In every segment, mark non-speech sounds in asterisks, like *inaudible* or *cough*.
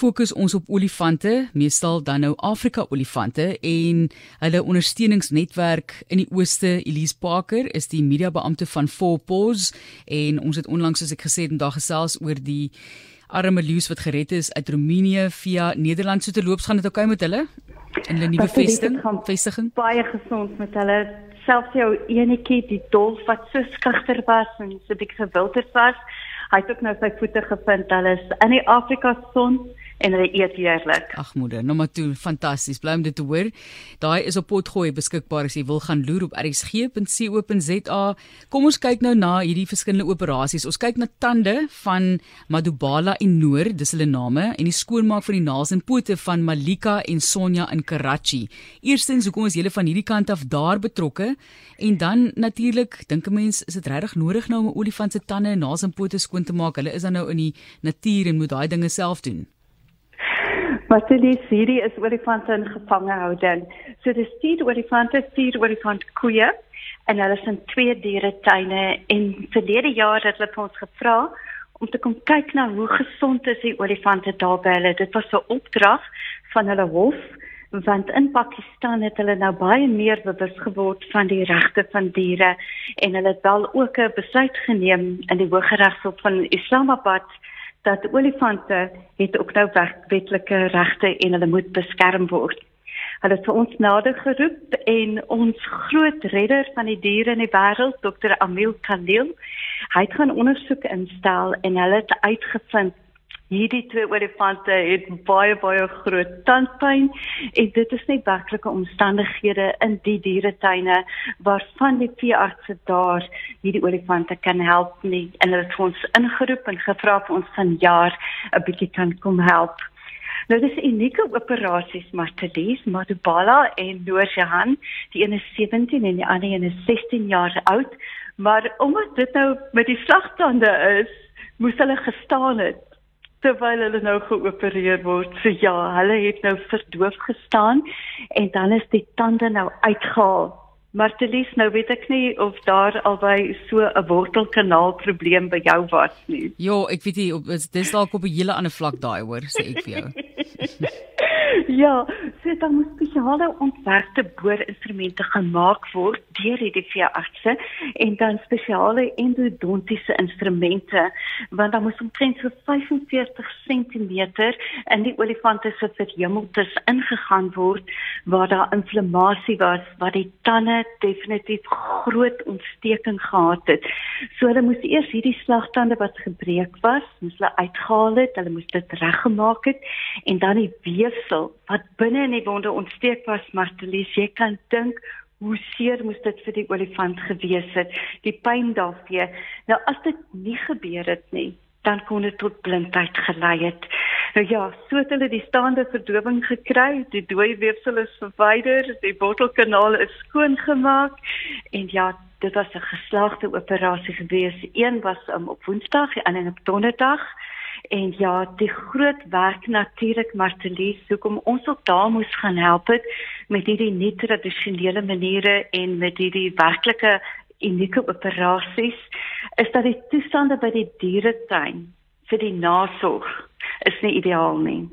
fokus ons op olifante, meestal dan nou Afrika olifante en hulle ondersteuningsnetwerk in die Ooste, Elise Parker is die mediabeampte van Four Paws en ons het onlangs soos ek gesê het, vandag gesels oor die arme leeu's wat gered is uit Roemenië via Nederland so te loop gaan dit oukei okay met hulle in hulle nuwe vesting, vestiging. Baie gesond met hulle selfs jou enetjie die dolf wat so skugter was en so 'n bietjie gewilderd was Hy het ook nou sy voete gevind. Hulle is in die Afrika son en hulle eet heerlik. Ag moeder, nou maar toe, fantasties. Bly om dit te hoor. Daai is op potgooi beskikbaar as jy wil gaan loer op rsg.co.za. Kom ons kyk nou na hierdie verskillende operasies. Ons kyk na tande van Madubala en Noor, dis hulle name, en die skoonmaak van die naels en pote van Malika en Sonja in Karachi. Eerstens, hoekom is julle van hierdie kant af daar betrokke? En dan natuurlik, dink 'n mens, is dit regtig nodig nou om 'n olifant se tande en naels en pote skoon te maak? Hulle is dan nou in die natuur en moet daai dinge self doen. Wat dit is, hierdie is olifante in gevangehouding. So dis vier olifante, vier olifant koeie en hulle is in twee dieretuine en verlede jaar het hulle ons gevra om te kom kyk na hoe gesond is die olifante daar by hulle. Dit was 'n opdrag van hulle hof want in Pakistan het hulle nou baie meer bewus geword van die regte van diere en hulle het wel ook 'n besluit geneem in die Hooggeregshof van Islamabad dat olifante het ook nou wetlike regte en hulle moet beskerm word. Hulle het vir ons nader geroep en ons groot redder van die diere in die wêreld, Dr. Amil Khalil, hy het gaan ondersoek instel en hulle het uitgevind hierdie twee olifante het baie baie groot tandpyn en dit is net werklike omstandighede in die dieretuine waarvan die veeartse daar hierdie olifante kan help nie. En hulle het ons ingeroep en gevra of ons van jaar 'n bietjie kan kom help. Nou dis unieke operasies Martelies, Madubala en Noorjehan, die een is 17 en die ander een is 16 jaar oud, maar omdat dit nou met die slagtande is, moes hulle gestaan het terwyl hulle nou geopereer word. So ja, hulle het nou verdoof gestaan en dan is die tande nou uitgehaal. Maar Telies, nou weet ek nie of daar albei so 'n wortelkanaal probleem by jou was nie. Ja, ek weet nie, dis dalk op 'n hele ander vlak daai hoor, sê ek vir jou. *laughs* *laughs* ja, so dan moet spesiale ontwerpte boorinstrumente gemaak word deur die veeartse en dan spesiale endodontiese instrumente want dan moet omtrent so 45 cm in die olifante se verhemeltes ingegaan word waar daar inflammasie was waar die tande definitief groot ontsteking gehad het. So hulle moes eers hierdie slagtande wat gebreek was, moes hulle uitgehaal het, hulle moes dit reggemaak het en dan die weefsel wat binne in die wonde ontsteek was, Martelies, jy kan dink hoe seer moes dit vir die olifant gewees het, die pyn daarvee. Nou as dit nie gebeur het nie, dan kon dit tot blindheid gelei het. Nou ja, so het hulle die staande verdowing gekry, die dooie weefsel is verwyder, die bottelkanaal is skoon gemaak en ja, dit was 'n geslaagde operasie gewees. Een was um, op Woensdag en een op Donderdag. En ja, die groot werk natuurlik Martelies, hoekom ons ook daar moes gaan help het met hierdie nie tradisionele maniere en met hierdie werklike unieke operasies, is dat die toestande by die dieretuin vir die nasorg is nie ideaal nie.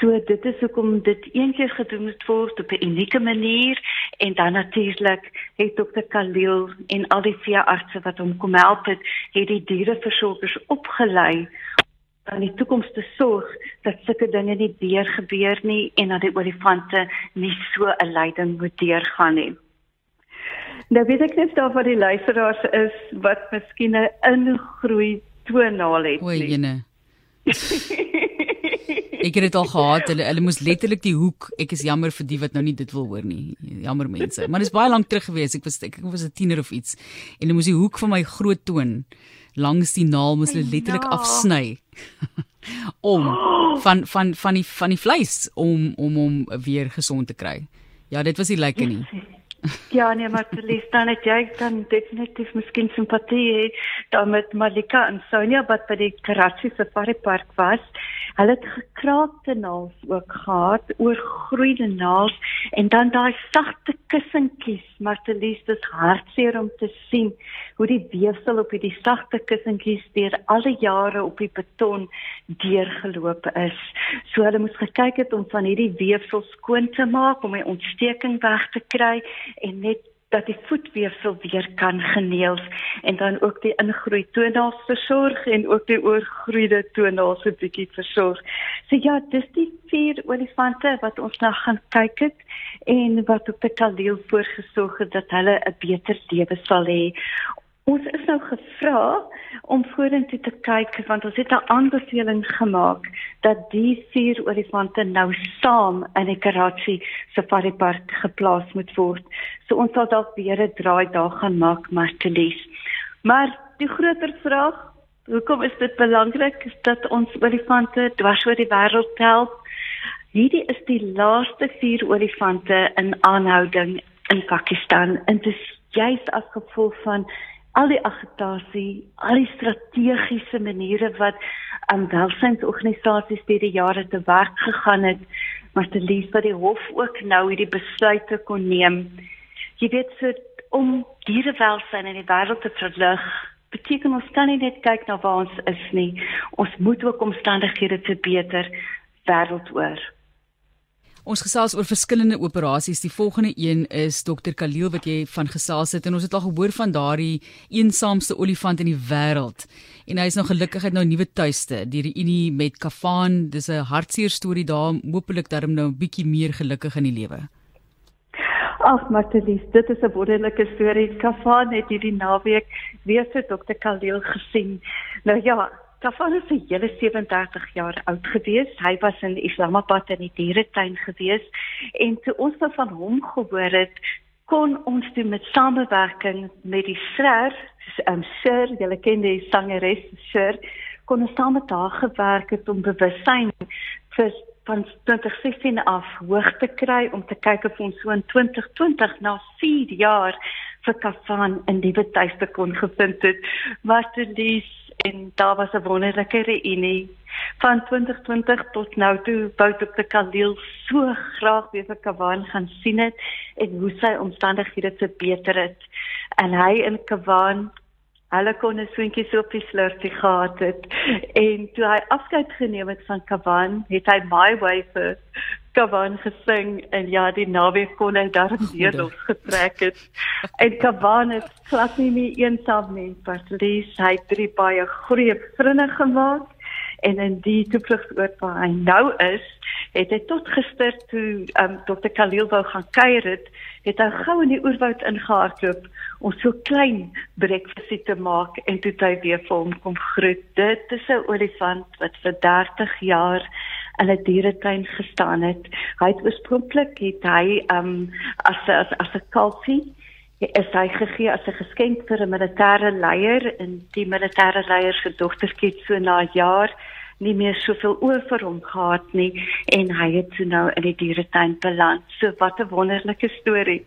So dit is hoekom dit eendag gedoen word op 'n unieke manier en dan natuurlik het dokter Khalil en al die veeartse wat hom kom help het, het die diereversorgers opgelei aan die toekoms te sorg dat sulke dinge nie weer gebeur nie en dat die olifante nie so 'n lyding moet deurgaan nie. Nou weet ek net daar vir die luisteraars is wat miskien 'n ingroei toonaal het. O, jene. *laughs* ek het dit al gehad. Hulle hulle moes letterlik die hoek. Ek is jammer vir die wat nou nie dit wil hoor nie. Jammer mense. Maar dit is baie lank terug gewees. Ek was ek, ek was 'n tiener of iets. En hulle moes die hoek van my groot toon langs die naal moes hulle letterlik ja. afsny. *laughs* om van van van die van die vleis om om hom weer gesond te kry. Ja, dit was nie lekker nie. Ja, nee, maar te lees dan het jy dan definitief miskien simpatie dan met Malika en Sonja wat by die Karachi Safari Park was. Hulle het gekraakte naels ook gehad, oorgroeide naels en dan daai sagte kussentjies, maar te lees dis hartseer om te sien hoe die weefsel op hierdie sagte kussentjies deur alle jare op die beton deurgeloop is. So hulle moes gekyk het om van hierdie weefsel skoon te maak om die ontsteking weg te kry en net dat die voetweefsel weer kan geneels en dan ook die ingroei toenaals versorg en ook die oorgroeide toenaals 'n bietjie versorg. So ja, dis die vier olifante wat ons nou gaan kyk het en wat op die kaleel voorgesorg het dat hulle 'n beter lewe sal hê. Ons is nou gevra om vorentoe te kyk want ons het 'n aanbeveling gemaak dat die vier olifante nou saam in die Karachi Safari Park geplaas moet word. So ons sal dalk weer 'n draai daar gaan maak maar te lees. Maar die groter vraag, hoekom is dit belangrik dat ons olifante dwars oor die wêreld tel? Hierdie is die laaste vier olifante in aanhouding in Pakistan en dit is juist as gevolg van al die agitasie, al die strategiese maniere wat aan um, welsynsorganisasies deur die jare te werk gegaan het, maar te lief dat die hof ook nou hierdie besluite kon neem. Jy weet so om dierewelsyn in die wêreld te verlig, beteken ons kan nie net kyk na waar ons is nie. Ons moet ook omstandighede verbeter wêreldoor. Ons gesels oor verskillende operasies. Die volgende een is Dr. Khalil wat jy van gesels het en ons het al gehoor van daardie eensaamste olifant in die wêreld. En hy is nou gelukkig het nou 'n nuwe tuiste, die reunie met Kafan. Dis 'n hartseer storie daar, hopelik darm nou 'n bietjie meer gelukkig in die lewe. Ag, Martelies, dit is 'n wonderlike storie. Kafan het hierdie naweek weer vir Dr. Khalil gesien. Nou ja, Kafan is 'n hele 37 jaar oud gewees. Hy was in Islamabad in die dieretuin gewees en toe ons nou van hom gehoor het, kon ons toe met samewerking met die SRER, um Sir, julle ken die sangeres Sir, kon ons saam met haar gewerk het om bewustheid vir van 2016 af hoog te kry om te kyk of ons so in 2020 na 4 jaar vir Kafan in die betuiste kon gevind het. Wat dit is en daar was 'n wonderlike reunie. Van 2020 tot nou toe bout op die Khalil so graag weer vir Kawan gaan sien het en hoe sy omstandighede te beter het. En hy in Kawan hulle kon 'n swentjie so op die slurfie gehad het. En toe hy afskeid geneem het van Kawan het hy my vir Kavan gesing en ja die naweek kon hy daar *laughs* weer los getrek het. En Kavan is glad nie meer eensaam nie, lees hy drie baie goeie vriende gemaak en in die toevlugsoord waar hy nou is, het hy tot gister toe um, Dr. Khalil wou gaan kuier het, het hy gou in die oerwoud ingehardloop om so klein breakfastie te maak en toe hy weer vir hom kom groet. Dit is 'n olifant wat vir 30 jaar 'n dieretuin gestaan het. Hy het oorspronklik het hy um as as as 'n kalfie is hy gegee as 'n geskenk vir 'n militêre leier en die militêre leier se dogtertjie het so na 'n jaar nie meer soveel oor vir hom gehad nie en hy het so nou in die dieretuin beland. So wat 'n wonderlike storie.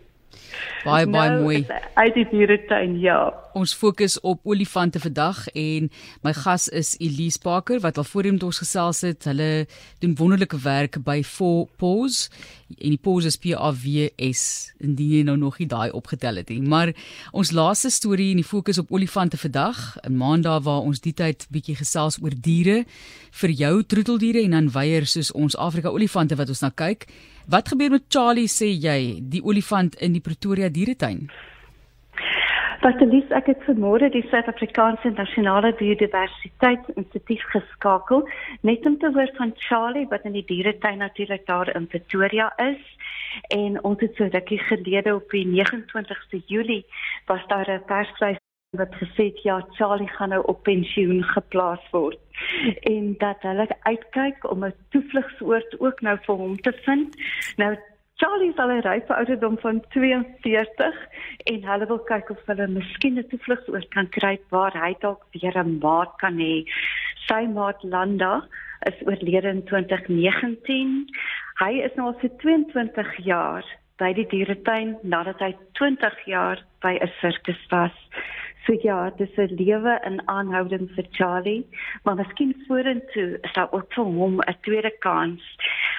Baie baie nou, mooi. Uit die dieretuin, ja. Ons fokus op olifante vandag en my gas is Elise Parker wat al voorheen met ons gesels het. Hulle doen wonderlike werk by Four Paws en die Paws is P A W S indien jy nou nog nie daai opgetel het nie. Maar ons laaste storie in die fokus op olifante vandag, 'n maandag waar ons die tyd bietjie gesels oor diere vir jou troeteldiere en dan weier soos ons Afrika olifante wat ons na kyk. Wat gebeur met Charlie sê jy, die olifant in die Pretoria dieretuin? Wat die lees ek het vanmôre die Suid-Afrikaanse Nasionale Biodiversiteit Instituut geskakel net om te hoor van Charlie wat in die dieretuin natuurlik daar in Pretoria is en ons het so rukkie gelede op die 29ste Julie was daar 'n persvlei wat gesê het ja Charlie gaan nou op pensioen geplaas word en dat hulle uitkyk om 'n toevlugsoord ook nou vir hom te vind. Nou Charlie is al 'n rype ouderdom van 42 en hulle wil kyk of hulle miskien 'n toevlugsoord kan kry waar hy dalk weer 'n maat kan hê. Sy maat Landa is oorlede in 2019. Hy is nou al vir 22 jaar by die dieretuin nadat hy 20 jaar by 'n sirkus was. So ja, dis 'n lewe in aanhouding vir Charlie, maar miskien vorentoe is daar ook vir hom 'n tweede kans.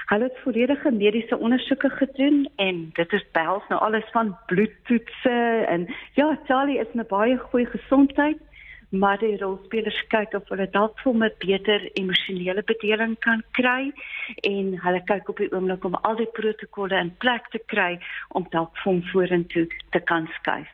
Hulle het volledige mediese ondersoeke gedoen en dit is behels nou alles van bloedtoetse en ja, Charlie is in 'n baie goeie gesondheid maar die rolspelers kyk of hulle dalk vir 'n beter emosionele bedeling kan kry en hulle kyk op die oomblik om al die protokolle in plek te kry om dalk hom vorentoe te kan skuif.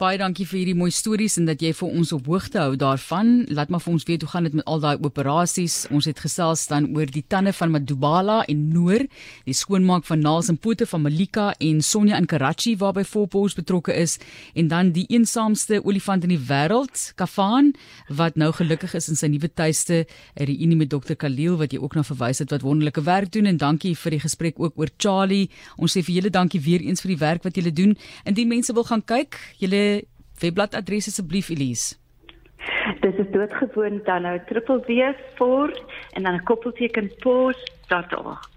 Baie dankie vir hierdie mooi stories en dat jy vir ons op hoogte hou daarvan. Laat maar vir ons weet hoe gaan dit met al daai operasies. Ons het gesels dan oor die tande van Madubala en Noor, die skoonmaak van naels en pote van Malika en Sonja in Karachi waarby Volpos betrokke is en dan die eensaamste olifant in die wêreld, Kafaan, wat nou gelukkig is in sy nuwe tuiste, 'n reunie met Dr. Khalil wat jy ook na verwys het wat wonderlike werk doen en dankie vir die gesprek ook oor Charlie. Ons sê vir julle dankie weer eens vir die werk wat julle doen. Indien mense wil gaan kyk, julle webbladadres asseblief Elise. Dit is doodgewoon dan nou www.for en dan 'n koppelteken post.org.